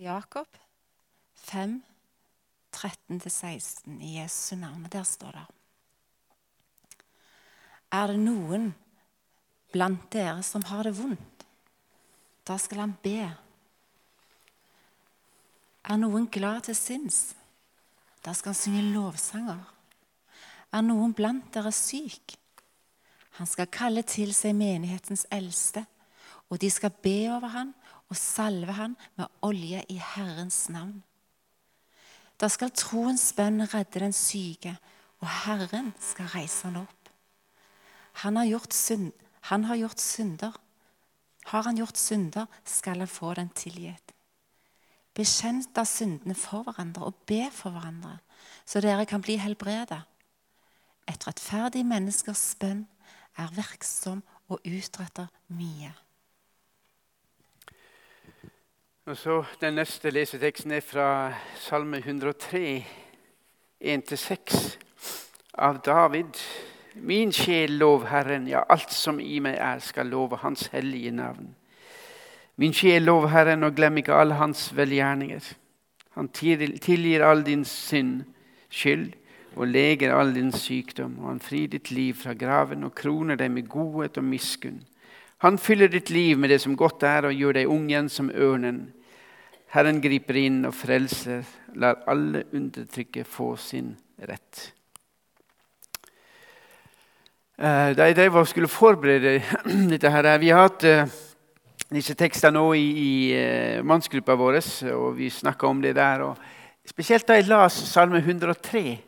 Jakob 5, 13-16 i Jesu navn. Der står det Er det noen blant dere som har det vondt, da skal han be. Er noen glad til sinns, da skal han synge lovsanger. Er noen blant dere syk, han skal kalle til seg menighetens eldste, og de skal be over han og salve han med olje i Herrens navn. Da skal troens bønn redde den syke, og Herren skal reise han opp. Han har gjort, synd, han har gjort synder. Har han gjort synder, skal han få den tilgitt. Bekjenn da syndene for hverandre og be for hverandre, så dere kan bli helbredet. Et rettferdig menneskers bønn er virksom og utretter mye. Og så Den neste leseteksten er fra Salme 103, 1-6, av David. Min sjel lov Herren, ja, alt som i meg er, skal love Hans hellige navn. Min sjel lov Herren, og glem ikke alle Hans velgjerninger. Han tilgir all din synd, skyld og leger all din sykdom. Og han frir ditt liv fra graven og kroner deg med godhet og miskunn. Han fyller ditt liv med det som godt er, og gjør deg ung igjen som ørnen. Herren griper inn og frelser, lar alle undertrykket få sin rett. Eh, da jeg drev og skulle forberede dette her, Vi har hatt eh, disse tekstene nå i, i uh, mannsgruppa vår, og vi snakka om det der. Spesielt da jeg las Salme 103,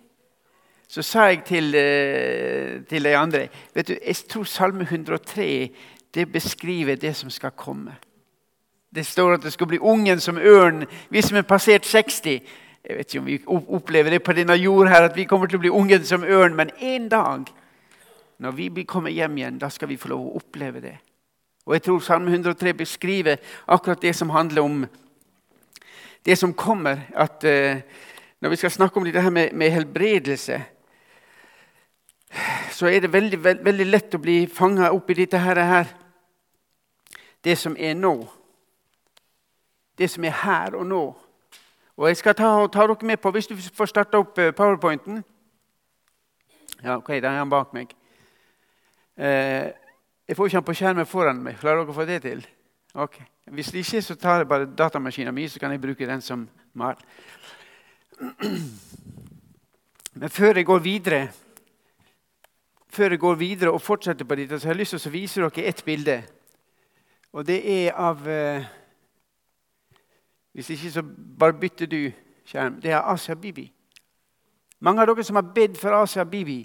så sa jeg til, uh, til de andre vet du, Jeg tror Salme 103 det beskriver det som skal komme. Det står at det skal bli ungen som ørn Vi som er passert 60. Jeg vet ikke om vi opplever det på denne jord her, at vi kommer til å bli ungen som ørn, men en dag, når vi kommer hjem igjen, da skal vi få lov å oppleve det. Og jeg tror Salme 103 beskriver akkurat det som handler om det som kommer. At uh, når vi skal snakke om det her med, helbredelse, så er det veldig, veld, veldig lett å bli fanga opp i dette her. Det som er nå det som er her og nå. Og Jeg skal ta, ta dere med på Hvis du får starte opp eh, powerpointen Ja, ok, da er han bak meg. Eh, jeg får ikke han på skjermen foran meg. Klarer dere å få det til? Ok. Hvis det ikke, så tar jeg bare datamaskinen min, så kan jeg bruke den som mal. Men før jeg går videre før jeg går videre og fortsetter på dette, så har jeg lyst til å vise dere et bilde. Og det er av eh, hvis ikke, så bare bytter du skjerm. Det er Asia Bibi. Mange av dere som har bedt for Asia Bibi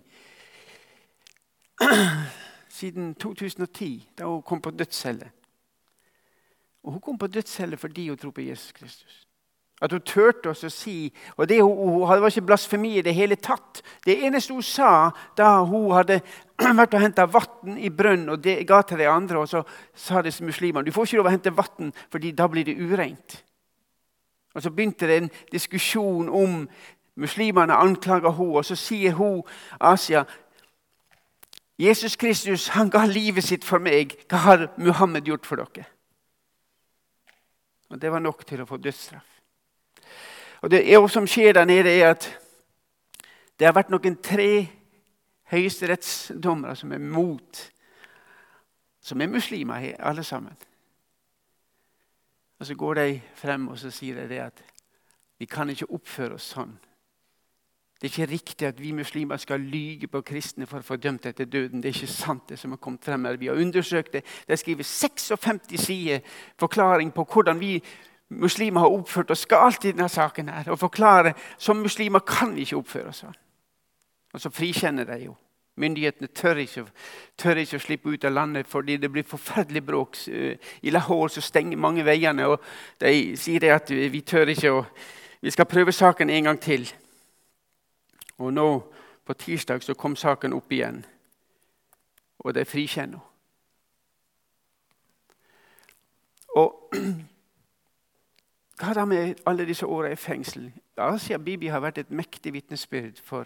siden 2010, da hun kom på dødscelle. Og Hun kom på dødscelle fordi hun tror på Jesus Kristus. At hun turte å si Og det, hun, hun, var ikke blasfemi i det hele tatt. Det eneste hun sa da hun hadde vært og henta vann i brønn og det ga til de andre, og så sa disse muslimene du får ikke lov å hente vann, fordi da blir det ureint. Og Så begynte det en diskusjon om muslimene anklager henne. Og så sier hun, Asia, Jesus Kristus han ga livet sitt for meg. Hva har Muhammed gjort for dere? Og Det var nok til å få dødsstraff. Og Det er som skjer der nede, er at det har vært noen tre høyesterettsdommere som er mot, som er muslimer, alle sammen. Og Så går de frem og så sier de at vi kan ikke oppføre oss sånn. Det er ikke riktig at vi muslimer skal lyge på kristne for å få dømt etter døden. Det er ikke sant, det som har kommet frem her. Vi har undersøkt det. De skriver 56 sider forklaring på hvordan vi muslimer har oppført oss galt i denne saken. her, Og forklare som muslimer kan vi ikke oppføre oss sånn. Og så frikjenner de jo. Myndighetene tør ikke, tør ikke, å slippe ut av landet fordi det blir forferdelig bråk. I Lahore så stenger mange veiene, og de sier at vi tør ikke å Vi skal prøve saken en gang til. Og nå på tirsdag så kom saken opp igjen, og de frikjenner. Og hva da med alle disse åra i fengsel? Asia Bibi har vært et mektig vitnesbyrd for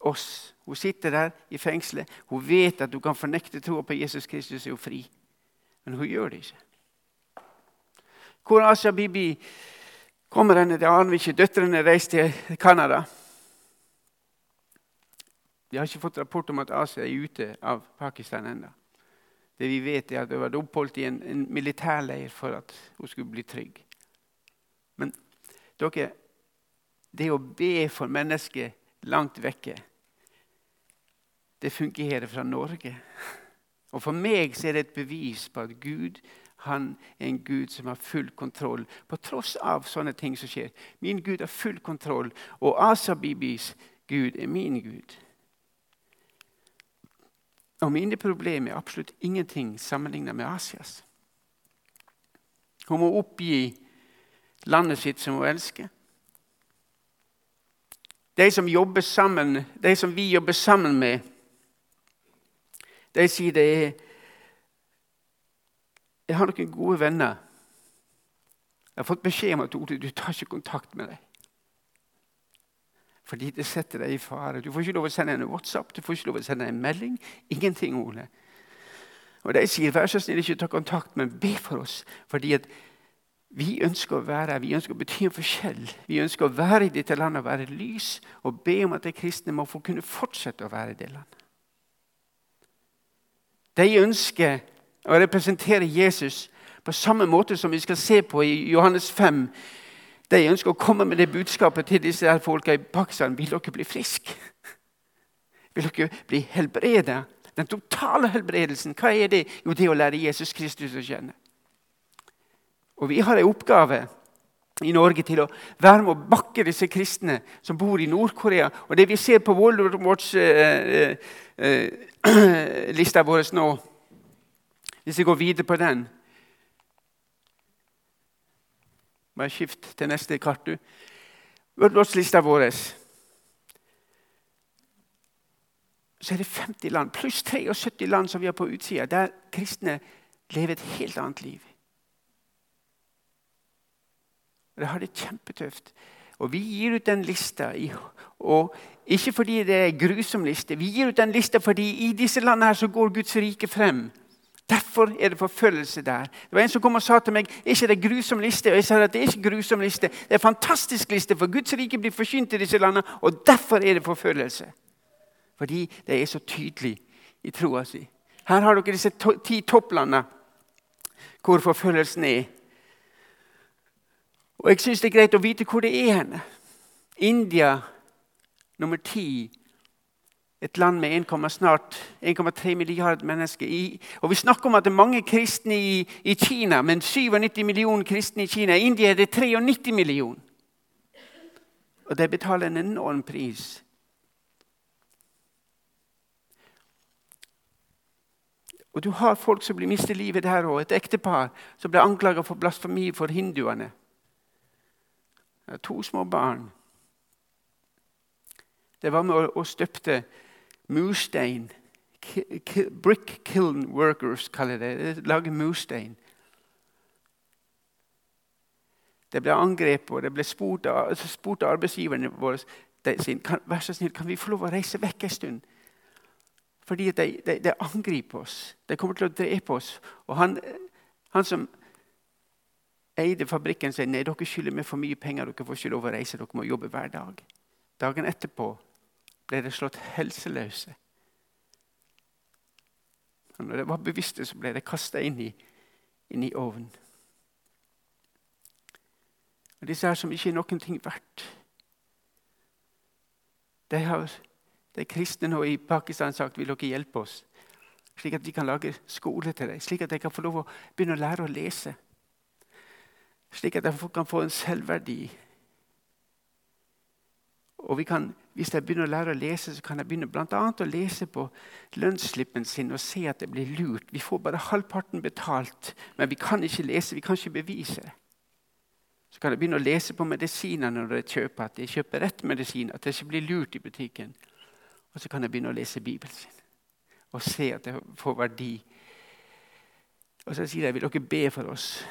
oss. Hun sitter der i fengselet. Hun vet at hun kan fornekte troa på Jesus Kristus er hun fri. Men hun gjør det ikke. Hvor Asha Bibi kommer henne det ikke Døtrene reiste til Canada. Vi har ikke fått rapport om at Asia er ute av Pakistan ennå. Det vi vet, er at hun hadde oppholdt i en, en militærleir for at hun skulle bli trygg. Men dere, det å be for mennesker langt vekke, det fungerer fra Norge. Og For meg så er det et bevis på at Gud han er en Gud som har full kontroll, på tross av sånne ting som skjer. Min Gud har full kontroll, og Asa Bibis Gud er min Gud. Og mine problemer er absolutt ingenting sammenlignet med Asias. Hun må oppgi landet sitt som hun elsker. De som sammen, de som vi jobber sammen med, de sier det er Jeg har noen gode venner. Jeg har fått beskjed om at Ole, du tar ikke kontakt med dem. Fordi det setter deg i fare. Du får ikke lov å sende en WhatsApp, du får ikke lov å sende en melding. Ingenting, Ole. Og De sier vær så snill, ikke ta kontakt, men be for oss. Fordi at vi ønsker å være her, vi ønsker å bety en forskjell. Vi ønsker å være i dette landet og være lys og be om at de kristne må få kunne fortsette å være i det landet. De ønsker å representere Jesus på samme måte som vi skal se på i Johannes 5 de ønsker å komme med det budskapet til disse her folka i Pakistan. Vil dere bli friske? Vil dere bli helbredet? Den totale helbredelsen, hva er det? Jo, det å lære Jesus Kristus å kjenne. Og Vi har en oppgave i Norge til å være med å bakke disse kristne som bor i Nord-Korea. Og Det vi ser på Watch-lista eh, eh, vår nå, hvis vi går videre på den Bare skift til neste kart, du. Worldwatch-lista vår så er det 50 land, pluss 73 land som vi har på utsida, der kristne lever et helt annet liv. Og De har det kjempetøft. Og Vi gir ut den lista, og ikke fordi det er en grusom liste. Vi gir ut den lista fordi i disse landene her så går Guds rike frem. Derfor er det forfølgelse der. Det var En som kom og sa til meg ikke det er grusom liste. Og jeg sa at det er ikke grusom liste. Det er en fantastisk liste, for Guds rike blir forsynt i disse landene. Og derfor er det forfølgelse. Fordi det er så tydelig i troa si. Her har dere disse to ti topplandene hvor forfølgelsen er. Og Jeg syns det er greit å vite hvor det er henne. India nummer ti et land med 1, snart 1,3 milliarder mennesker. I, og Vi snakker om at det er mange kristne i, i, Kina, men 97 millioner kristne i Kina. I India er det 93 millioner. Og de betaler en enorm pris. Og du har folk som blir mistet livet der òg. Et ektepar som ble anklaget for blasfemi for hinduene. To små barn. Det var med å støpte murstein. Brick kiln workers kaller det. Lage murstein. Det ble angrepet, og det ble spurt av, spurt av arbeidsgiverne våre kan, vær så snill, kan vi få lov å reise vekk en stund. Fordi de, de, de, angriper oss. De kommer til å drepe oss. Og han, han som eide fabrikken, sier nei, dere skylder meg for mye penger. Dere får ikke lov å reise, dere må jobbe hver dag. Dagen etterpå ble de slått helseløse. Og når de var bevisste, så ble de kasta inn, inn, i ovnen. Og Disse her som ikke er noen ting verdt De har de kristne nå i Pakistan sagt vil dere hjelpe oss, slik at vi kan lage skole til dem, slik at de kan få lov å begynne å lære å lese. Slik at jeg kan få en selvverdi og kan, Hvis jeg begynner å lære å lese, så kan jeg begynne blant annet å lese på lønnsslippen sin og se at det blir lurt. Vi får bare halvparten betalt, men vi kan ikke lese, vi kan ikke bevise det. Så kan jeg begynne å lese på medisiner når jeg kjøper, at jeg kjøper rett medisin, at jeg ikke blir lurt i butikken. Og så kan jeg begynne å lese Bibelen sin og se at jeg får verdi. Og så sier jeg vil dere be for oss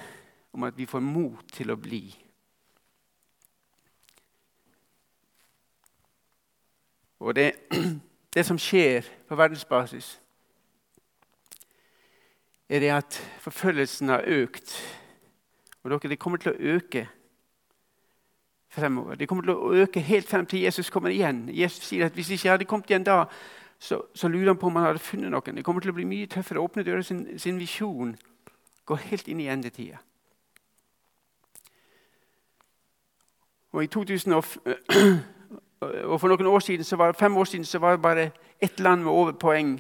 om at vi får mot til å bli Og det, det som skjer på verdensbasis, er det at forfølgelsen har økt. Og dere, det kommer til å øke fremover. Det kommer til å øke helt frem til Jesus kommer igjen. Jesus sier at hvis ikke jeg hadde kommet igjen da, så, så lurer han på om han hadde funnet noen. Det kommer til å bli mye tøffere. Åpne dører sin, sin visjon. Gå helt inn i endetida. Og i 2000 og, for noen år siden, var, fem år siden så var det bare ett land med over poeng.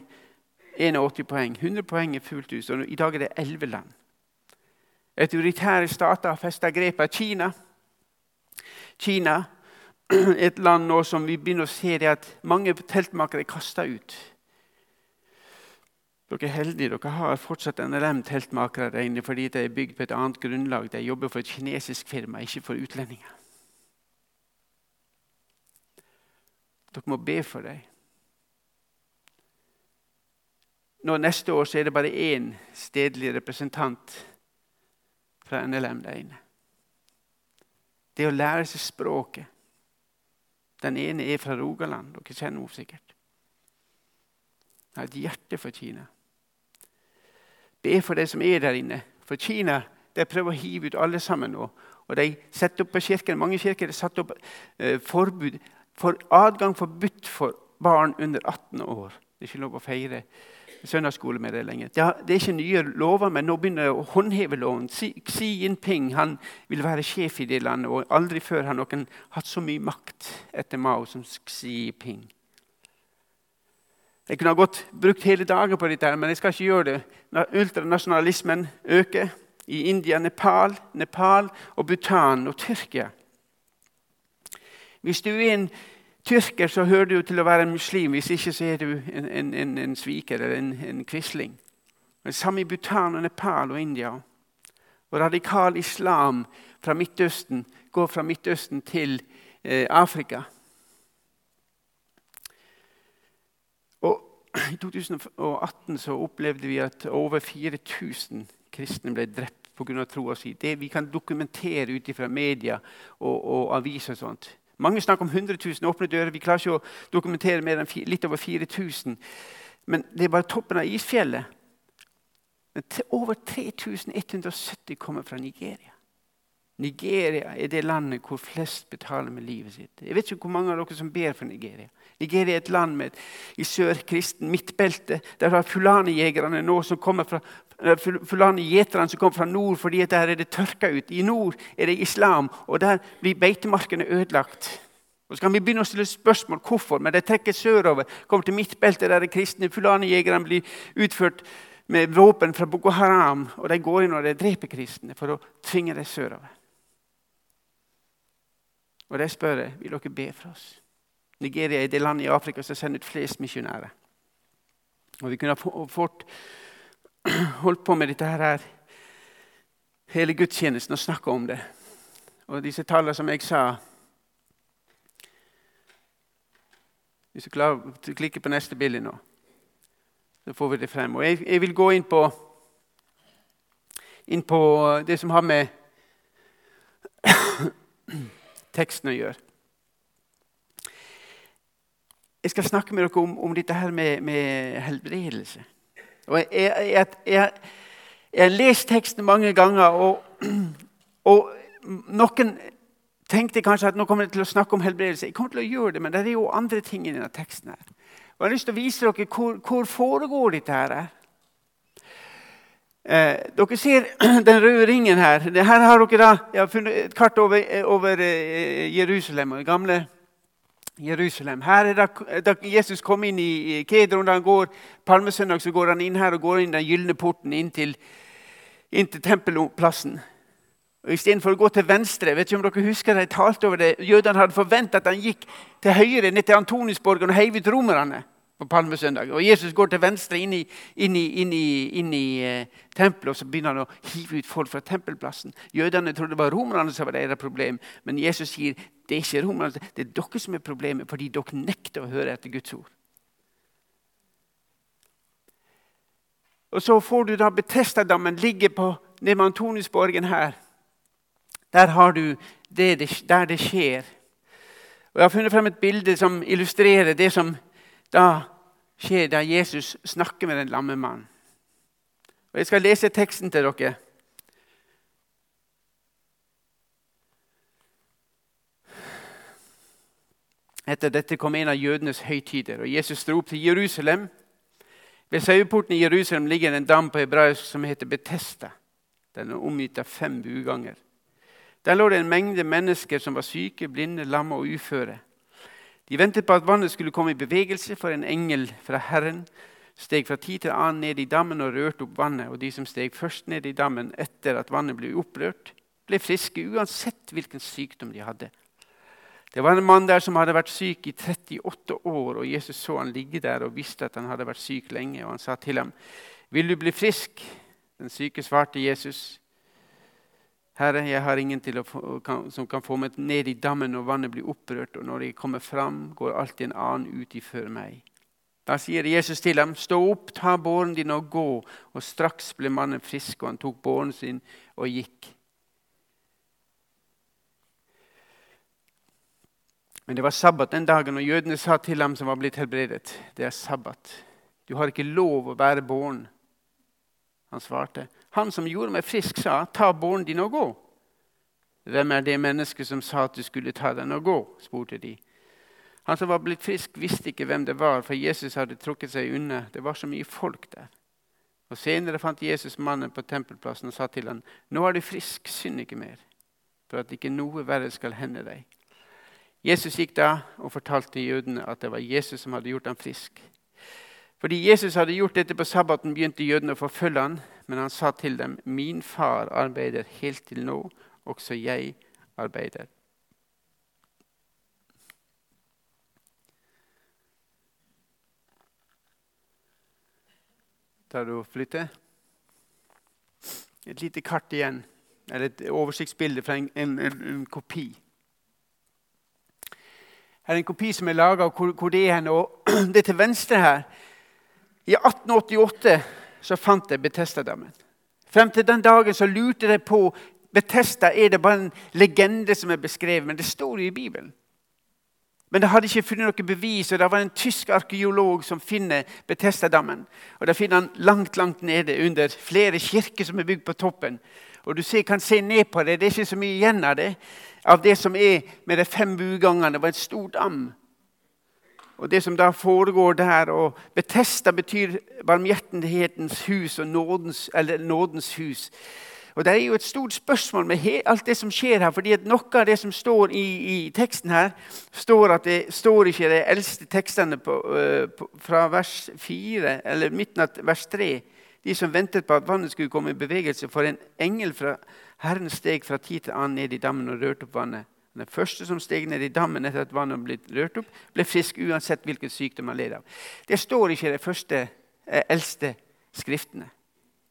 81 poeng. 100 poeng er fullt ut. Og I dag er det 11 land. Autoritære stater har festa grep av Kina. Kina et land nå som vi begynner å se det at mange teltmakere er ut. Dere er heldige. Dere har fortsatt NLM-teltmakere fordi det er bygd på et annet grunnlag. De jobber for et kinesisk firma, ikke for utlendinger. Dere må be for dem. Nå Neste år er det bare én stedlig representant fra NLM der inne. Det å lære seg språket. Den ene er fra Rogaland. Dere kjenner henne sikkert. Hun har et hjerte for Kina. Be for de som er der inne. For Kina de prøver å hive ut alle sammen nå. Og de setter opp på kirken, Mange kirker har satt opp eh, forbud for adgang forbudt for barn under 18 år. Det er ikke lov å feire søndagsskole med det lenger. Det er ikke nye lover, men nå begynner det å håndheve loven. Xi Jinping han vil være sjef i det landet, og aldri før har noen hatt så mye makt etter Mao som Xi Jinping. Jeg kunne ha godt brukt hele dagen på dette, men jeg skal ikke gjøre det. Når Ultranasjonalismen øker i India, Nepal, Nepal og Bhutan og Tyrkia. Hvis du er en tyrker, så hører du til å være en muslim. Hvis ikke, så er du en, en, en, en sviker eller en, en quisling. Det samme i Bhutan, og Nepal og India. Og radikal islam fra Midtøsten går fra Midtøsten til eh, Afrika. Og I 2018 så opplevde vi at over 4000 kristne ble drept pga. troa si. Det vi kan dokumentere ut fra media og, og aviser og sånt. Mange snakker om 100 000 åpne dører. Vi klarer ikke å dokumentere mer enn litt over 4000. Men det er bare toppen av isfjellet. Men over 3170 kommer fra Nigeria. Nigeria er det landet hvor flest betaler med livet sitt. Jeg vet ikke hvor mange av dere som ber for Nigeria. Nigeria er et land med, i sør kristen midtbelte. Der har fulanijegerne nå som kommer fra fulani-gjeterne som kommer fra nord fordi der er det tørka ut. I nord er det islam, og der blir beitemarkene ødelagt. Og Så kan vi begynne å stille spørsmål hvorfor, men de trekker sørover. kommer til midtbeltet der de kristne fulanijegerne blir utført med våpen fra Boko Haram. Og de går inn og de dreper kristne for å tvinge dem sørover. Og de spør vil dere be for oss. Nigeria er det landet i Afrika som sender ut flest misjonærer. Og Vi kunne fort holdt på med dette her hele gudstjenesten og snakka om det. Og disse tallene som jeg sa Hvis du klarer å klikke på neste bilde nå, så får vi det frem. Og jeg, jeg vil gå inn på, inn på det som har med teksten å gjøre. Jeg skal snakke med dere om, om dette her med, med helbredelse. Og jeg, har lest teksten mange ganger, og, og, noen tenkte kanskje at nå kommer jeg til å snakke om helbredelse. Jeg kommer til å gjøre det, men det er jo andre ting i denne teksten. her. Og Jeg har lyst til å vise dere hvor, hvor foregår dette her. Eh, dere ser den røde ringen her. Her har dere da, jeg har funnet et kart over, over eh, Jerusalem. og gamle Jerusalem. Her er da, Da Jesus kom inn i Kedron da han går palmesøndag, så går han inn her og går inn den gylne porten inn til, inn til tempelplassen. Og Istedenfor å gå til venstre vet ikke om dere husker jeg talte over det, Jødene hadde forventet at han gikk til høyre ned til Antonisborgen og heiv ut romerne på palmesøndag. Og Jesus går til venstre inn i, inn i, inn i, inn i eh, tempelet og så begynner han å hive ut folk fra tempelplassen. Jødene trodde det var romerne som var deres problem, men Jesus sier det er ikke romerne, det er dere som er problemet fordi dere nekter å høre etter Guds ord. Og Så får du da Betestadammen ligge på Nemantonisborgen her. Der har du det, der det skjer. Og Jeg har funnet frem et bilde som illustrerer det som da skjer da Jesus snakker med den lamme mannen. Og Jeg skal lese teksten til dere. Etter dette kom en av jødenes høytider, og Jesus dro opp til Jerusalem. Ved saueporten i Jerusalem ligger en dam på hebraisk som heter Betesta. Den er omgitt av fem buganger. Der lå det en mengde mennesker som var syke, blinde, lamme og uføre. De ventet på at vannet skulle komme i bevegelse, for en engel fra Herren steg fra tid til annen ned i dammen og rørte opp vannet. Og de som steg først ned i dammen etter at vannet ble opprørt, ble friske uansett hvilken sykdom de hadde. Det var en mann der som hadde vært syk i 38 år, og Jesus så han ligge der og visste at han hadde vært syk lenge. Og han sa til ham, 'Vil du bli frisk?' Den syke svarte Jesus, 'Herre, jeg har ingen få, som kan få meg ned i dammen når vannet blir opprørt.' 'Og når jeg kommer fram, går alltid en annen ut ifør meg.' Da sier Jesus til ham, 'Stå opp, ta båren din og gå.' Og straks ble mannen frisk, og han tok båren sin og gikk. Men det var sabbat den dagen, og jødene sa til ham som var blitt helbredet, det er sabbat. Du har ikke lov å bære båren. Han svarte, han som gjorde meg frisk, sa, ta båren din og gå. Hvem er det mennesket som sa at du skulle ta den og gå? spurte de. Han som var blitt frisk, visste ikke hvem det var, for Jesus hadde trukket seg unna. Det var så mye folk der. Og Senere fant Jesus mannen på tempelplassen og sa til ham, nå er du frisk, synd ikke mer, for at ikke noe verre skal hende deg. Jesus gikk da og fortalte jødene at det var Jesus som hadde gjort ham frisk. Fordi Jesus hadde gjort dette på sabbaten, begynte jødene å forfølge ham. Men han sa til dem, 'Min far arbeider helt til nå, også jeg arbeider.' Tar du og flytter? Et lite kart igjen, eller et oversiktsbilde fra en, en, en, en kopi er en kopi som er laga, hvor, hvor det er hen. Og det til venstre her. I 1888 så fant jeg Betestadammen. Frem til den dagen så lurte jeg på Betesta er det bare en legende som er beskrevet, men det står jo i Bibelen. Men det hadde ikke funnet noe bevis, og det var en tysk arkeolog som finner Betestadammen. Og Det finner han langt langt nede under flere kirker som er bygd på toppen. Og Du kan se ned på det. Det er ikke så mye igjen av det av det som er med de fem bugangene. Det var et stort dam. Og det som da foregår der og Betesta betyr barmhjertighetens hus og nådens, nådens hus. Og Det er jo et stort spørsmål med alt det som skjer her. fordi at Noe av det som står i, i teksten her, står at det står ikke i de eldste tekstene på, uh, på, fra vers 4, eller midten av vers 3. De som ventet på at vannet skulle komme i bevegelse. For en engel fra Herren steg fra tid til annen ned i dammen og rørte opp vannet. Den første som steg ned i dammen etter at vannet ble rørt opp, ble frisk uansett hvilken sykdom han led av. Det står ikke i de første, eh, eldste skriftene.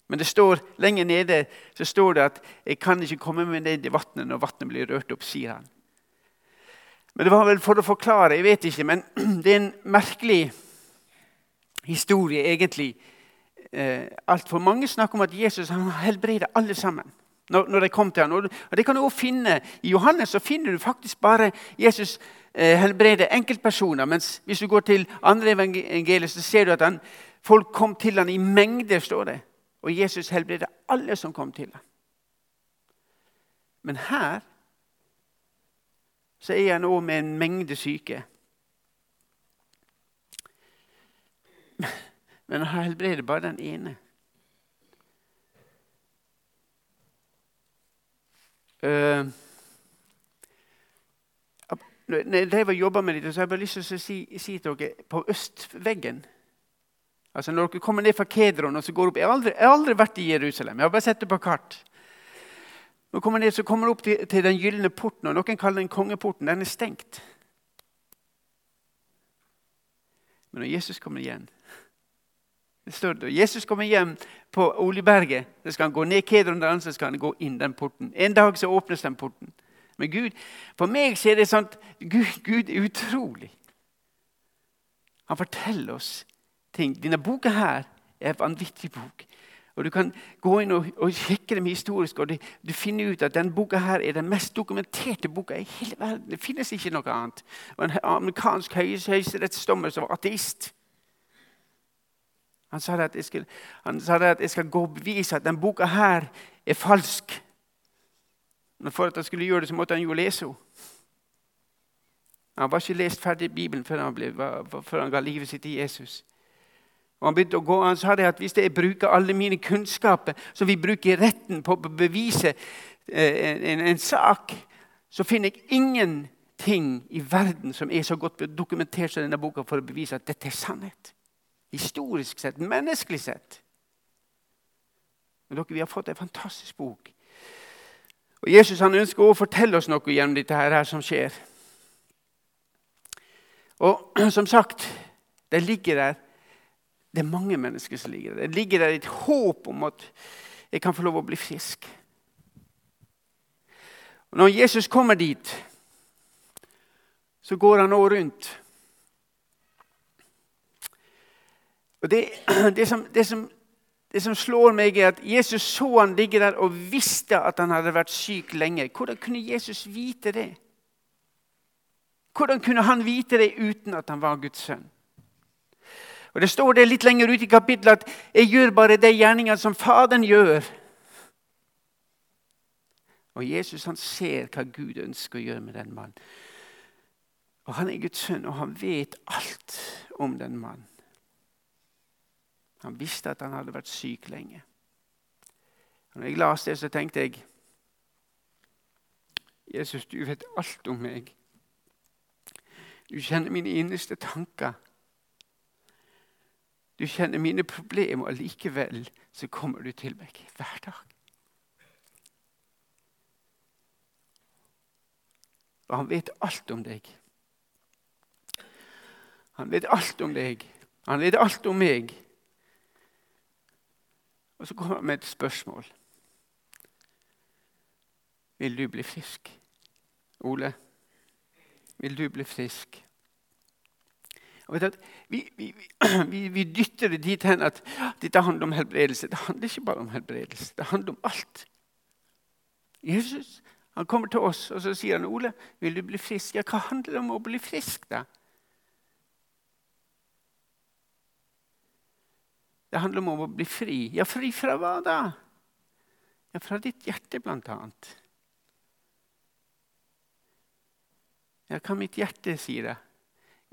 Men det står lenger nede så står det at 'jeg kan ikke komme meg ned i vannet når vannet blir rørt opp', sier han. Men Det var vel for å forklare, jeg vet ikke, men det er en merkelig historie, egentlig. Eh, Altfor mange snakker om at Jesus han helbreder alle sammen når, når de kom til ham. Og det kan du også finne. I Johannes så finner du faktisk bare Jesus eh, helbrede enkeltpersoner. Mens hvis du går til andre evangelier, så ser du at han, folk kom til ham i mengder. står det. Og Jesus helbreder alle som kom til ham. Men her så er han òg med en mengde syke. Men han helbreder bare den ene. Når jeg jobba med det, så har jeg bare lyst til å si, si til dere på østveggen Altså Når dere kommer ned fra Kedron og så går opp Jeg har aldri, jeg har aldri vært i Jerusalem. Jeg har bare sett det på kart. Når kommer ned, så kommer dere opp til, til den gylne porten, og noen kaller den kongeporten. Den er stengt. Men når Jesus kommer igjen står det. Jesus kommer hjem på Oljeberget. Så skal han gå ned Kedron så skal han gå inn den porten. En dag så åpnes den porten. Men Gud, for meg så er det sånn Gud, Gud er utrolig. Han forteller oss ting. Denne boka her er en vanvittig bok. Og Du kan gå inn og, og sjekke dem historisk, og du, du, finner ut at denne boka her er den mest dokumenterte boka i hele verden. Det finnes ikke noe annet. Og En amerikansk høyesterettsdommer som var ateist han sa, at jeg, skal, sa at jeg skal gå og bevise at denne boka her er falsk. Men for at han skulle gjøre det, så måtte han jo lese henne. Han var ikke lest ferdig Bibelen før han, ble, før han ga livet sitt til Jesus. Og Han begynte å gå, han sa det at hvis jeg bruker alle mine kunnskaper, som vi bruker i retten på å bevise eh, en, en, en sak, så finner jeg ingenting i verden som er så godt dokumentert som denne boka for å bevise at dette er sannhet. Historisk sett, menneskelig sett. Men dere, Vi har fått en fantastisk bok. Og Jesus han ønsker å fortelle oss noe gjennom dette her som skjer. Og som sagt, det ligger der Det er mange mennesker som ligger der. Det ligger der et håp om at jeg kan få lov å bli frisk. Og når Jesus kommer dit, så går han nå rundt. Og det, det, som, det, som, det, som, slår meg, er at Jesus så han ligge der og visste at han hadde vært syk lenge. Hvordan kunne Jesus vite det? Hvordan kunne han vite det uten at han var Guds sønn? Og Det står det litt lenger ute i kapittelet at 'jeg gjør bare de gjerningene som Faderen gjør'. Og Jesus han ser hva Gud ønsker å gjøre med den mannen. Og Han er Guds sønn, og han vet alt om den mannen. Han visste at han hadde vært syk lenge. Og når jeg leste det, så tenkte jeg Jesus, du vet alt om meg. Du kjenner mine innerste tanker. Du kjenner mine problemer, og likevel så kommer du til meg hver dag. Og han vet alt om deg. Han vet alt om deg. Han vet alt om meg. Og så kommer han med et spørsmål. Vil du bli frisk? Ole, vil du bli frisk? Vi, vi, vi, vi, dytter det dit hen at dette handler om helbredelse. Det handler ikke bare om helbredelse. Det handler om alt. Jesus han kommer til oss og så sier han, 'Ole, vil du bli frisk?' Ja, hva handler det om å bli frisk, da? Det handler om å bli fri. Ja, fri fra hva da? Ja, Fra ditt hjerte, blant annet. Ja, hva mitt hjerte sier det?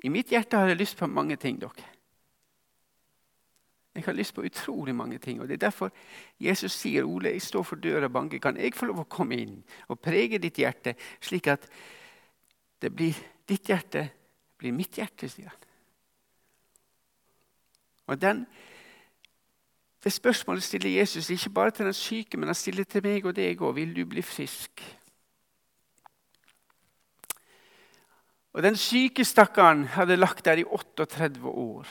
I mitt hjerte har jeg lyst på mange ting. dere. Jeg har lyst på utrolig mange ting. og Det er derfor Jesus sier Ole, jeg står for døra og banker. Kan jeg få lov å komme inn og prege ditt hjerte, slik at det blir ditt hjerte blir mitt hjerte, sier han. Og den, Det spørsmålet stiller Jesus ikke bare til den syke, men han stiller til meg og deg òg. Vil du bli frisk? Og Den syke stakkaren hadde lagt der i 38 år.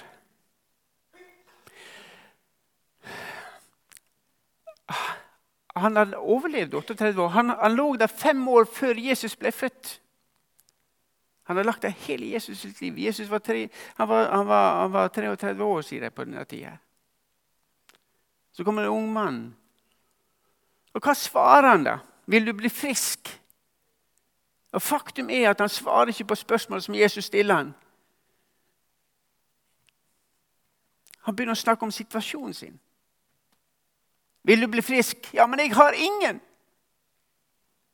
Han hadde overlevd 38 år. Han, han, lå der fem år før Jesus ble født. Han hadde lagt der hele Jesus sitt liv. Jesus var, tre, han var, han var, han var 33 år, sier de på denne tida. Så kommer det en ung mann. Og hva svarer han da? Vil du bli frisk? Og Faktum er at han svarer ikke på spørsmål som Jesus stiller han. Han begynner å snakke om situasjonen sin. Vil du bli frisk? Ja, men jeg har ingen.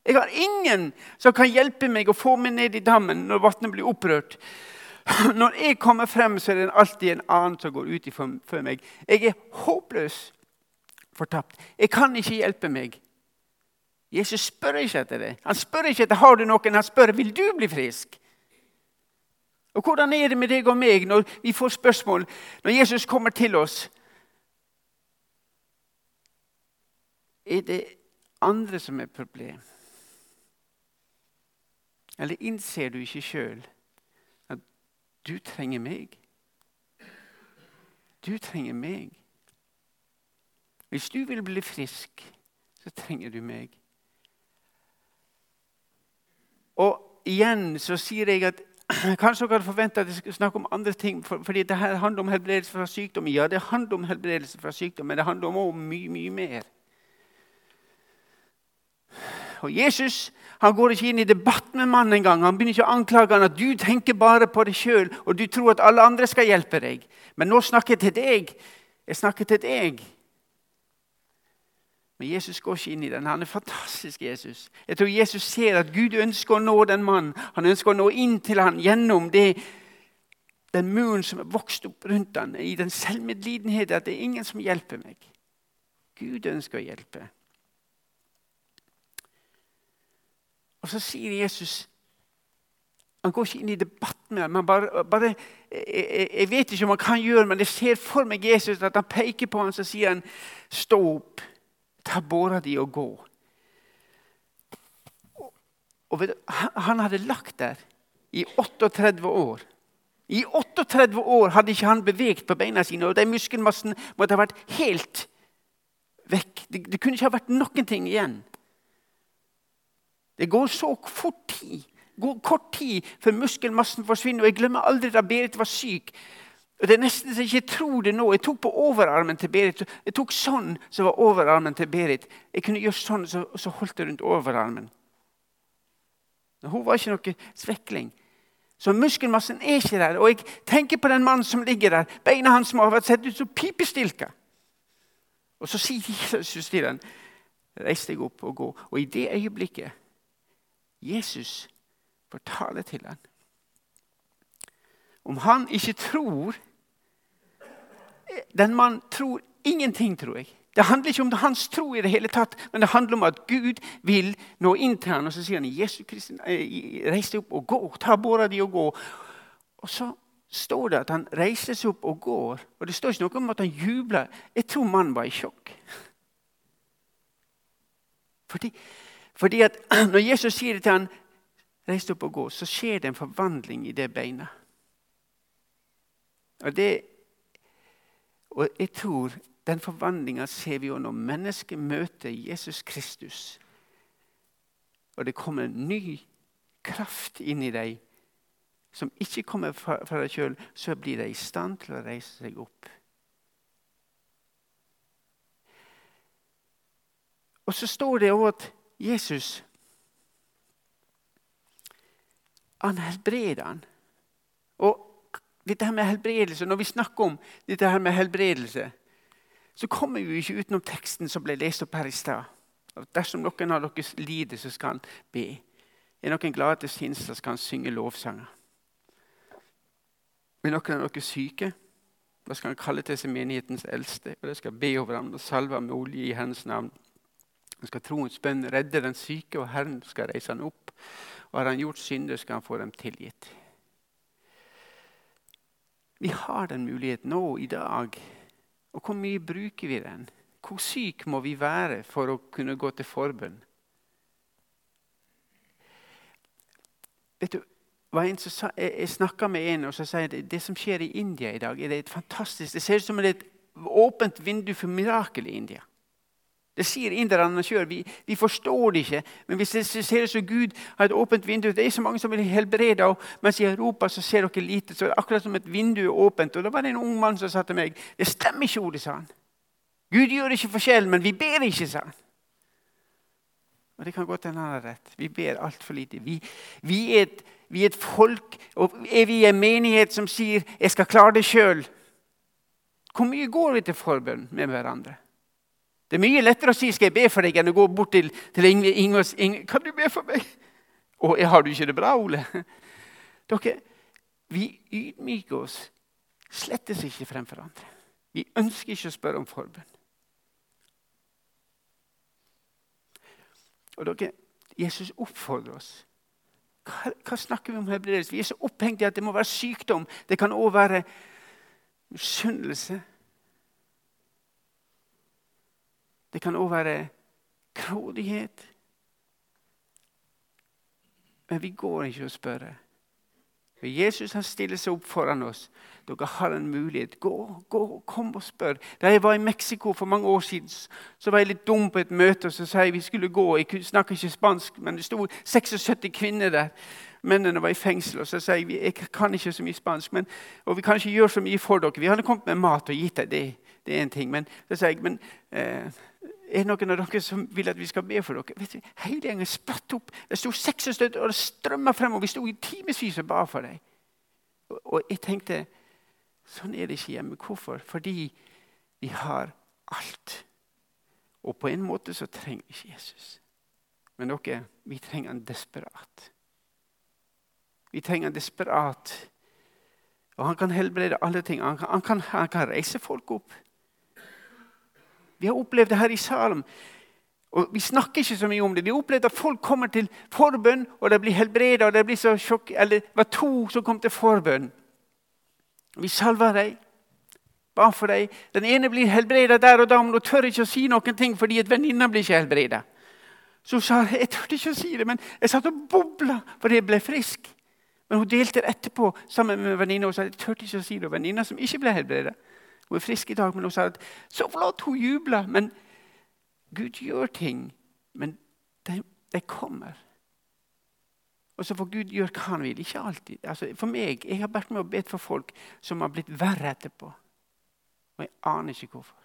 Jeg har ingen som kan hjelpe meg å få meg ned i dammen når vannet blir opprørt. Når jeg kommer frem, så er det alltid en annen som går ut før meg. Jeg er håpløs fortapt. Jeg kan ikke hjelpe meg. Jesus spør ikke etter det. Han spør ikke etter har du noen, han spør vil du bli frisk. Og Hvordan er det med deg og meg når vi får spørsmål når Jesus kommer til oss? Er det andre som er problem? Eller innser du ikke sjøl at du trenger meg? Du trenger meg. Hvis du vil bli frisk, så trenger du meg. Og igjen så sier jeg at Kanskje dere hadde forventa at jeg skulle snakke om andre ting. For, fordi det her handler om helbredelse fra sykdom. Ja, det handler om helbredelse fra sykdom, men det handler om mye, mye mer. Og Jesus han går ikke inn i debatt med mannen engang. Han begynner ikke å anklage han at du tenker bare på deg sjøl og du tror at alle andre skal hjelpe deg. Men nå snakker jeg til deg. Jeg snakker til deg. Men Jesus går ikke inn i den. Han er fantastisk, Jesus. Jeg tror Jesus ser at Gud ønsker å nå den mannen. Han ønsker å nå inn til han gjennom det, den muren som er vokst opp rundt han, i den selvmedlidenheten at det er ingen som hjelper meg. Gud ønsker å hjelpe. Og så sier Jesus Han går ikke inn i debatt med ham. Bare, bare, jeg, jeg, vet ikke om han kan gjøre men jeg ser for meg Jesus at han peker på ham og sier han, 'Stå opp, ta båra di og gå'. Og, du, han hadde lagt der i 38 år. I 38 år hadde ikke han beveget på beina sine, og de muskelmassen måtte ha vært helt vekk. Det, det kunne ikke ha vært noen ting igjen. Det går så fort tid. Går kort tid før muskelmassen forsvinner. og Jeg glemmer aldri da Berit var syk. Det er nesten så jeg ikke tror det nå. Jeg tok på overarmen til Berit. Jeg tok sånn som var overarmen til Berit. Jeg kunne gjøre sånn, så, så holdt jeg rundt overarmen. Men hun var ikke noe svekling. Så muskelmassen er ikke der. Og jeg tenker på den mannen som ligger der. Beina hans må ha vært sett ut som pipestilker. Og så sier Jesus til den, reis deg opp og gå. Og i det øyeblikket Jesus får tale til den, Om han ikke tror Den mannen tror ingenting, tror jeg. Det handler ikke om hans tro, i det hele tatt, men det handler om at Gud vil nå inn til ham. Og så sier han Jesus Kristus, eh, reis deg opp og gå. Ta båra di og gå. Og så står det at han reiser seg opp og går. Og det står ikke noe om at han jubler. Jeg tror mannen var i sjokk. Fordi, fordi at når Jesus sier det til han, reis deg opp og gå, så skjer det en forvandling i det beinet. Og, det, og jeg tror den forvandlinga ser vi jo når mennesket møter Jesus Kristus. Og det kommer en ny kraft inn i deg som ikke kommer fra deg sjøl, så blir de i stand til å reise seg opp. Og så står det òg at Jesus han helbreder han. Og dette her med helbredelse, Når vi snakker om dette her med helbredelse, så kommer vi ikke utenom teksten som ble lest opp her i stad. Dersom noen av dere lider, så skal han be. Er noen glade til sinns, så skal han synge lovsanger. Er noen av dere syke, da skal han kalle til seg menighetens eldste. og De skal be over ham og salve ham med olje i Herrens navn. Han skal troens bønn redde den syke, og Herren skal reise ham opp. Og har han gjort synder, skal han få dem tilgitt. Vi har den muligheten nå i dag. Og hvor mye bruker vi den? Hvor syk må vi være for å kunne gå til forbønn? Vet du, sa, jeg, snakka med en og så sa at det, det som skjer i India i dag, er det et fantastisk, det ser ut som et åpent vindu for mirakel i India. Det sier inderne sjøl. Vi, vi, forstår det ikke. Men det ser så Gud har et åpent vindu Det er så mange som blir helbreda, mens i Europa så ser dere lite. så det er Akkurat som et vindu er åpent. Og Da var det en ung mann som sa til meg Det stemmer ikke, ordet, sa han. Gud gjør ikke forskjell, men vi ber ikke, sa han. Og Det kan godt hende han har rett. Vi ber altfor lite. Vi, vi, er et, vi, er et, folk, og er vi en menighet som sier 'jeg skal klare det sjøl'? Hvor mye går vi til forbønn med hverandre? Det er mye lettere å si 'skal jeg be for deg', enn å gå bort til, til Inge, Inge, Inge 'Kan du be for meg?' Og 'Har du ikke det bra, Ole?' Dere, vi ydmyker oss slettes ikke fremfor andre. Vi ønsker ikke å spørre om forbønn. Og dere, Jesus oppfordrer oss. Hva, hva snakker vi om helbredelse? Vi er så opphengt i at det må være sykdom. Det kan òg være misunnelse. Det kan òg være grådighet. Men vi går ikke og spør. For Jesus han stiller seg opp foran oss. Dere har en mulighet. Gå, gå, kom og spør. Da jeg var i Mexico for mange år siden, så var jeg litt dum på et møte. og Så sa jeg vi skulle gå. Jeg snakker ikke spansk, men det sto 76 kvinner der. Mennene var i fengsel. og Så sa jeg jeg kan ikke så mye spansk, men, og vi kan ikke gjøre så mye for dere. Vi hadde kommet med mat og gitt deg det. Det er en ting. Men så sa jeg men eh, er det noen av dere som vil at vi skal be for dere? Vet du, Hele gjengen spratt opp. Det sto seks og støtt, og det strømma frem. Og vi sto i timevis og ba for dem. Og, og jeg tenkte sånn er det ikke hjemme. Hvorfor? Fordi vi har alt. Og på en måte så trenger vi ikke Jesus. Men dere, vi trenger han desperat. Vi trenger han desperat. Og han kan helbrede alle ting. Han kan, han kan, han kan reise folk opp. Vi har opplevd det her i Salem. Og Vi snakker ikke så mye om det. Vi har opplevd at folk kommer til forbønn, og de blir helbreda. Eller det var to som kom til forbønn. Vi salva dem. Ba for dem. Den ene blir helbreda der og da, men hun tør ikke å si noen ting fordi et venninna blir ikke helbreda. Så hun sa jeg turte ikke å si det, men jeg satt og bobla fordi jeg ble frisk. Men hun delte det etterpå sammen med venninna og sa jeg turte ikke å si det. Venninna som ikke ble helbreda. Hun er frisk i dag, men hun sa at så flott, hun jubler. Men Gud gjør ting, men de, de kommer. Og så får Gud gjøre hva han vil. Ikke alltid. Altså, for meg, Jeg har vært med og bedt for folk som har blitt verre etterpå. Og jeg aner ikke hvorfor.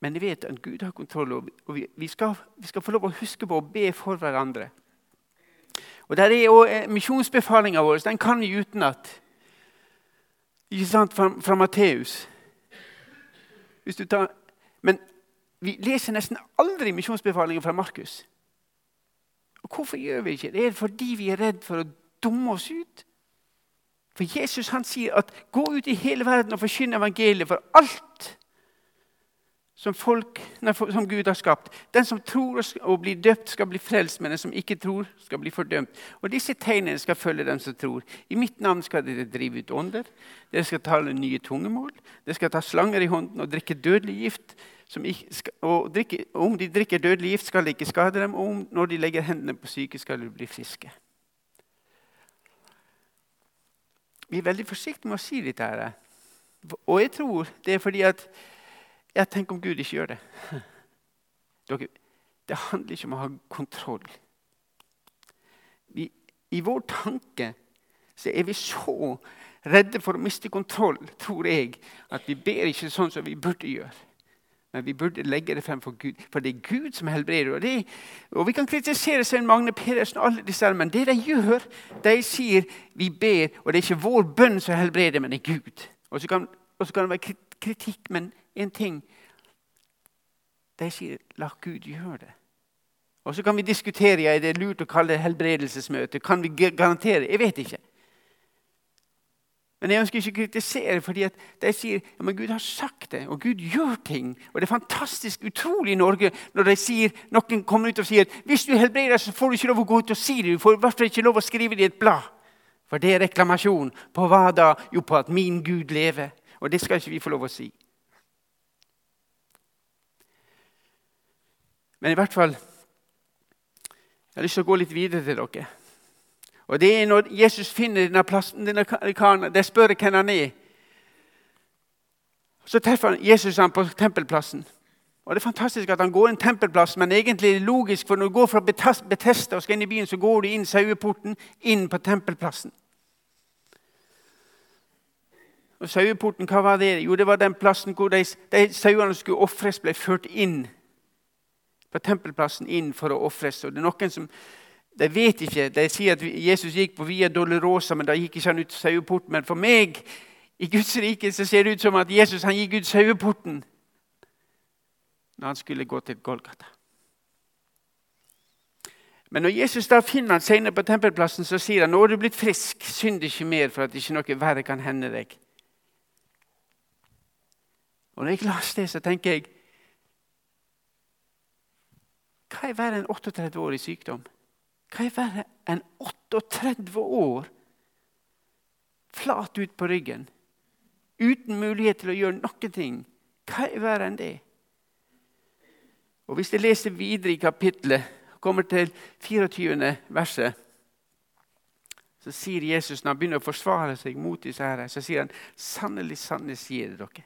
Men jeg vet at Gud har kontroll, og vi skal, vi skal få lov å huske på å be for hverandre. Og der er også eh, Misjonsbefalinga vår den kan vi utenat. Ikke sant? Fra, fra Matteus. Men vi leser nesten aldri misjonsbefalinger fra Markus. Og Hvorfor gjør vi ikke det? Er Det fordi vi er redd for å dumme oss ut. For Jesus han sier at 'gå ut i hele verden og forkynn evangeliet for alt' som, folk, som Gud har skapt. Den som tror og blir døpt, skal bli frelst, men den som ikke tror, skal bli fordømt. Og Disse tegnene skal følge dem som tror. I mitt navn skal dere drive ut ånder. Dere skal tale nye tungemål. Dere skal ta slanger i hånden og drikke dødelig gift. Skal, og drikke, om de drikker dødelig gift, skal det ikke skade dem. Og om, når de legger hendene på syke, skal de bli friske. Vi er veldig forsiktige med å si dette. her. Og jeg tror det er fordi at jeg tenker om Gud ikke gjør det. Dere, det handler ikke om å ha kontroll. Vi, I vår tanke så er vi så redde for å miste kontroll, tror jeg, at vi ber ikke sånn som vi burde gjøre. Men vi burde legge det frem for Gud, for det er Gud som helbreder. Og, det, og Vi kan kritisere Svein Magne Pedersen, og alle disse, men det de gjør, de sier vi ber, og det er ikke vår bønn som helbreder, men det er Gud. Og så kan, og så kan det være kritikk, men en ting De sier 'la Gud gjøre det'. Og Så kan vi diskutere ja, er lurt å kalle det helbredelsesmøte. Kan vi garantere? Jeg vet ikke. Men jeg ønsker ikke å kritisere, fordi de sier ja, men Gud har sagt det, og Gud gjør ting. Og Det er fantastisk utrolig i Norge når de sier, noen kommer ut og sier hvis du helbreder, så får du ikke lov å gå ut og si det. Du får i hvert fall ikke lov å skrive det i et blad. For det er reklamasjon. På hva da? Jo, på at min Gud lever. Og det skal ikke vi få lov å si. Men i hvert fall Jeg har lyst til å gå litt videre til dere. Og det er når Jesus finner denne, plassen, denne karen, de spør hvem han er. Så treffer Jesus ham på tempelplassen. Og Det er fantastisk at han går inn tempelplassen, men egentlig er det logisk, for når du går fra Betesta og skal inn i byen, så går du inn saueporten, inn på tempelplassen. Og Saueporten, hva var det? Jo, det var den plassen hvor de, de sauene skulle ofres, ble ført inn på tempelplassen inn for å ofres. Og det er noen som de vet ikke. De sier at Jesus gikk på Via Dolorosa, men da gikk ikke han ut saueporten. Men for meg i Guds rike så ser det ut som at Jesus han gikk ut saueporten når han skulle gå til Golgata. Men når Jesus da finner han senere på tempelplassen, så sier han nå er du blitt frisk, synd ikke mer for at ikke noe verre kan hende deg. Og Når jeg leser det, så tenker jeg hva er verre enn 38 år i sykdom? Hva er verre enn 38 år flat ut på ryggen? Uten mulighet til å gjøre noen ting. Hva er verre enn det? Og Hvis jeg leser videre i kapittelet, kommer til 24. verset, så sier Jesus, når han begynner å forsvare seg mot disse her, så sier han, sannelig, sannelig sier det dere.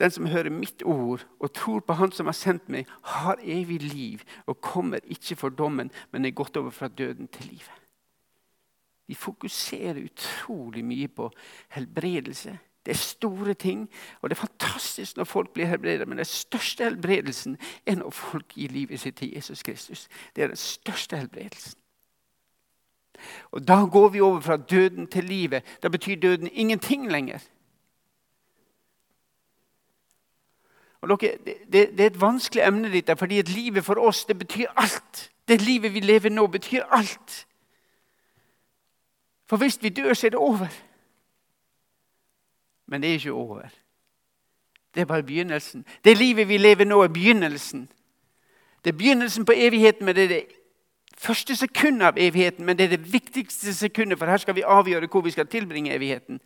Den som hører mitt ord og tror på Han som har sendt meg, har evig liv og kommer ikke for dommen, men er gått over fra døden til livet. Vi fokuserer utrolig mye på helbredelse. Det er store ting, og det er fantastisk når folk blir helbredet. Men den største helbredelsen er når folk gir livet sitt til Jesus Kristus. Det er den største helbredelsen. Og Da går vi over fra døden til livet. Da betyr døden ingenting lenger. Og dere, det, det, er et vanskelig emne, dette, fordi at livet for oss det betyr alt. Det livet vi lever nå, betyr alt. For hvis vi dør, så er det over. Men det er ikke over. Det er bare begynnelsen. Det livet vi lever nå, er begynnelsen. Det er begynnelsen på evigheten, men det er det første sekundet av evigheten. Men det er det viktigste sekundet, for her skal vi avgjøre hvor vi skal tilbringe evigheten.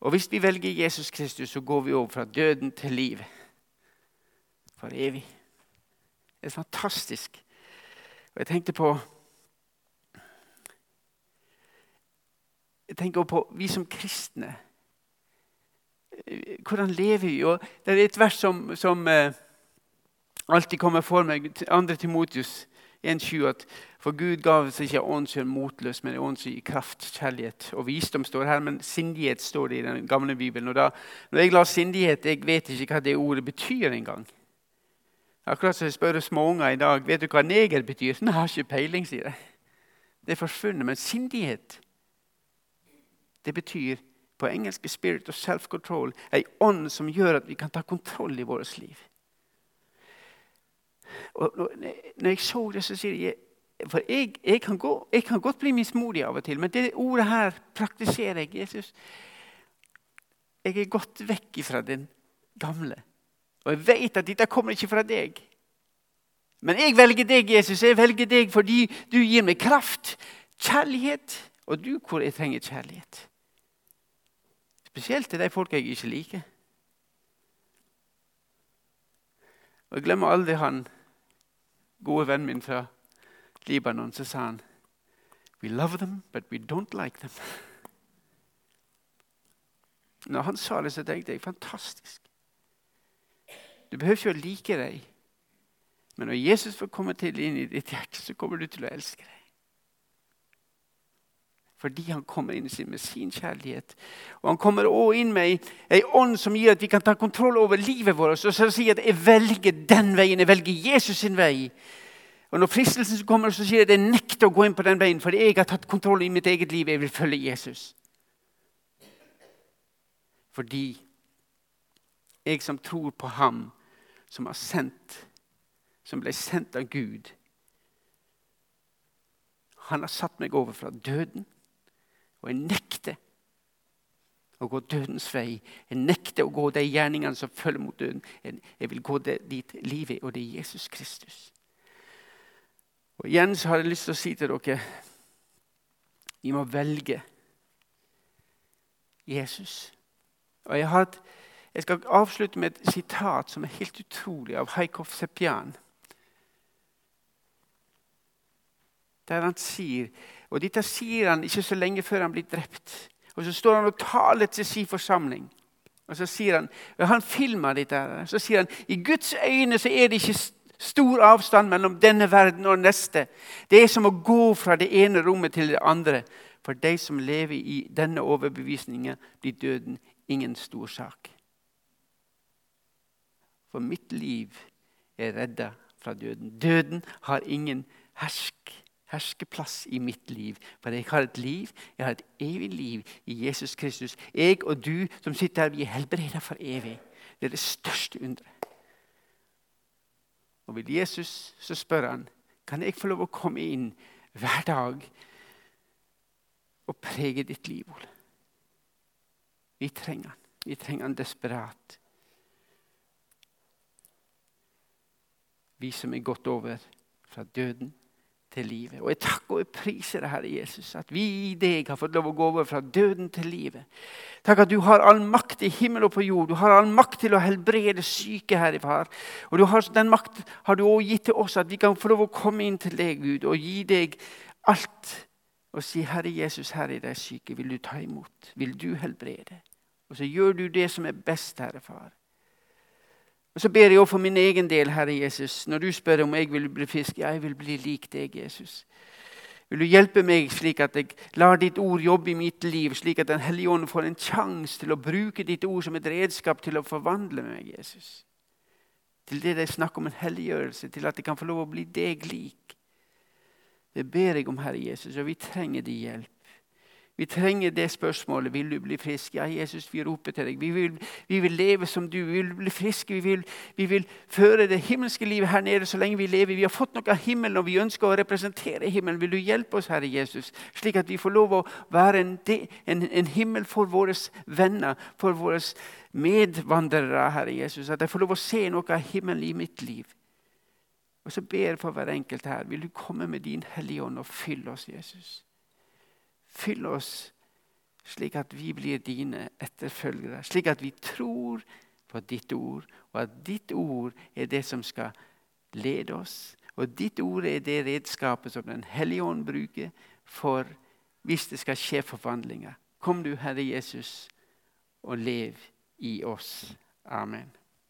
Og hvis vi velger Jesus Kristus, så går vi over fra døden til liv. For evig. Det er fantastisk. Og jeg tenkte på Jeg tenker på vi som kristne. Hvordan lever vi? Og det er et vers som, som eh, alltid kommer for meg. 2. Timotius 1,20 at for Gud gav oss ikke ånd som er motløs, men ånd som gir kraft, kjærlighet og visdom. står her, Men sindighet står det i den gamle bibelen. Og da, når jeg la sindighet, jeg vet ikke hva det ordet betyr engang. Akkurat som jeg spør småunger i dag vet du hva neger betyr. Nei, jeg har ikke peiling, sier jeg. Det er forsvunnet. Men sindighet, det betyr på engelsk 'spirit of self-control'. Ei ånd som gjør at vi kan ta kontroll i vårt liv. Og når jeg så det, så sier jeg For jeg, jeg, kan, gå, jeg kan godt bli mismodig av og til, men det ordet her praktiserer jeg. Jesus, jeg er gått vekk fra den gamle. Og jeg vet at dette kommer ikke fra deg. Men jeg velger deg, Jesus. Jeg velger deg fordi du gir meg kraft, kjærlighet, og du hvor jeg trenger kjærlighet. Spesielt til de folk jeg ikke liker. Og Jeg glemmer aldri han gode vennen min fra Libanon. Så sa han We love them, but we don't like them. Når han sa det, så tenkte jeg fantastisk. Du behøver ikke å like deg. Men når Jesus får komme til inn i ditt hjerte, så kommer du til å elske deg. Fordi han kommer inn med sin kjærlighet. Og han kommer òg inn med ei ånd som gir at vi kan ta kontroll over livet vårt. Og så sier at 'jeg velger den veien', jeg velger Jesus sin vei. Og Når fristelsen kommer, så sier jeg at jeg nekter å gå inn på den veien, fordi jeg har tatt kontroll i mitt eget liv. Jeg vil følge Jesus. Fordi jeg som tror på ham, som, sendt, som ble sendt av Gud. Han har satt meg over fra døden, og jeg nekter å gå dødens vei. Jeg nekter å gå de gjerningene som følger mot døden. Jeg vil gå dit livet, og det er Jesus Kristus. Og Igjen så har jeg lyst til å si til dere vi må velge Jesus. Og jeg et jeg skal avslutte med et sitat som er helt utrolig, av Haikov Sepjan. Der han sier Og dette sier han ikke så lenge før han blir drept. Og Så står han og taler til sin forsamling. Og så sier Han og han filmer dette, så sier han i Guds øyne så er det ikke stor avstand mellom denne verden og neste. Det er som å gå fra det ene rommet til det andre. For de som lever i denne overbevisningen, blir døden ingen stor sak. For mitt liv er redda fra døden. Døden har ingen hersk, herskeplass i mitt liv. For jeg har et liv, jeg har et evig liv i Jesus Kristus. Jeg og du som sitter her, vi er helbreda for evig. Det er det største underet. Og vil Jesus, så spør han kan jeg få lov å komme inn hver dag og prege ditt liv, Ole. Vi trenger han. Vi trenger han desperat. vi som er gått over fra døden til livet. Og jeg takker og jeg priser deg, Herre Jesus, at vi i deg har fått lov å gå over fra døden til livet. Takk at du har all makt i himmel og på jord. Du har all makt til å helbrede syke, Herre Far. Og har, den makt har du også gitt til oss, at vi kan få lov å komme inn til deg, Gud, og gi deg alt. Og si, Herre Jesus, her er de syke. Vil du ta imot? Vil du helbrede? Og så gjør du det som er best, Herre Far. Og Så ber jeg også for min egen del, Herre Jesus, når du spør om jeg vil bli fisk. Jeg vil bli lik deg, Jesus. Vil du hjelpe meg slik at jeg lar ditt ord jobbe i mitt liv, slik at Den hellige ånd får en sjanse til å bruke ditt ord som et redskap til å forvandle meg, Jesus? Til det det er snakk om en helliggjørelse, til at jeg kan få lov å bli deg lik. Det ber jeg om, Herre Jesus, og vi trenger din hjelp. Vi trenger det spørsmålet. Vil du bli frisk? Ja, Jesus, vi roper til deg. Vi vil, vi vil leve som du. Vi vil bli friske. Vi vil, vi vil, føre det himmelske livet her nede så lenge vi lever. Vi har fått noe av himmelen, og vi ønsker å representere himmelen. Vil du hjelpe oss, Herre Jesus, slik at vi får lov å være en, en, en himmel for våre venner, for våre medvandrere, Herre Jesus. At jeg får lov å se noe av himmelen i mitt liv. Og så ber jeg for hver enkelt her. Vil du komme med din Hellige Ånd og fylle oss, Jesus? Fyll oss slik at vi blir dine etterfølgere, slik at vi tror på ditt ord, og at ditt ord er det som skal lede oss. Og ditt ord er det redskapet som Den hellige ånd bruker for hvis det skal skje forvandlinger. Kom du, Herre Jesus, og lev i oss. Amen.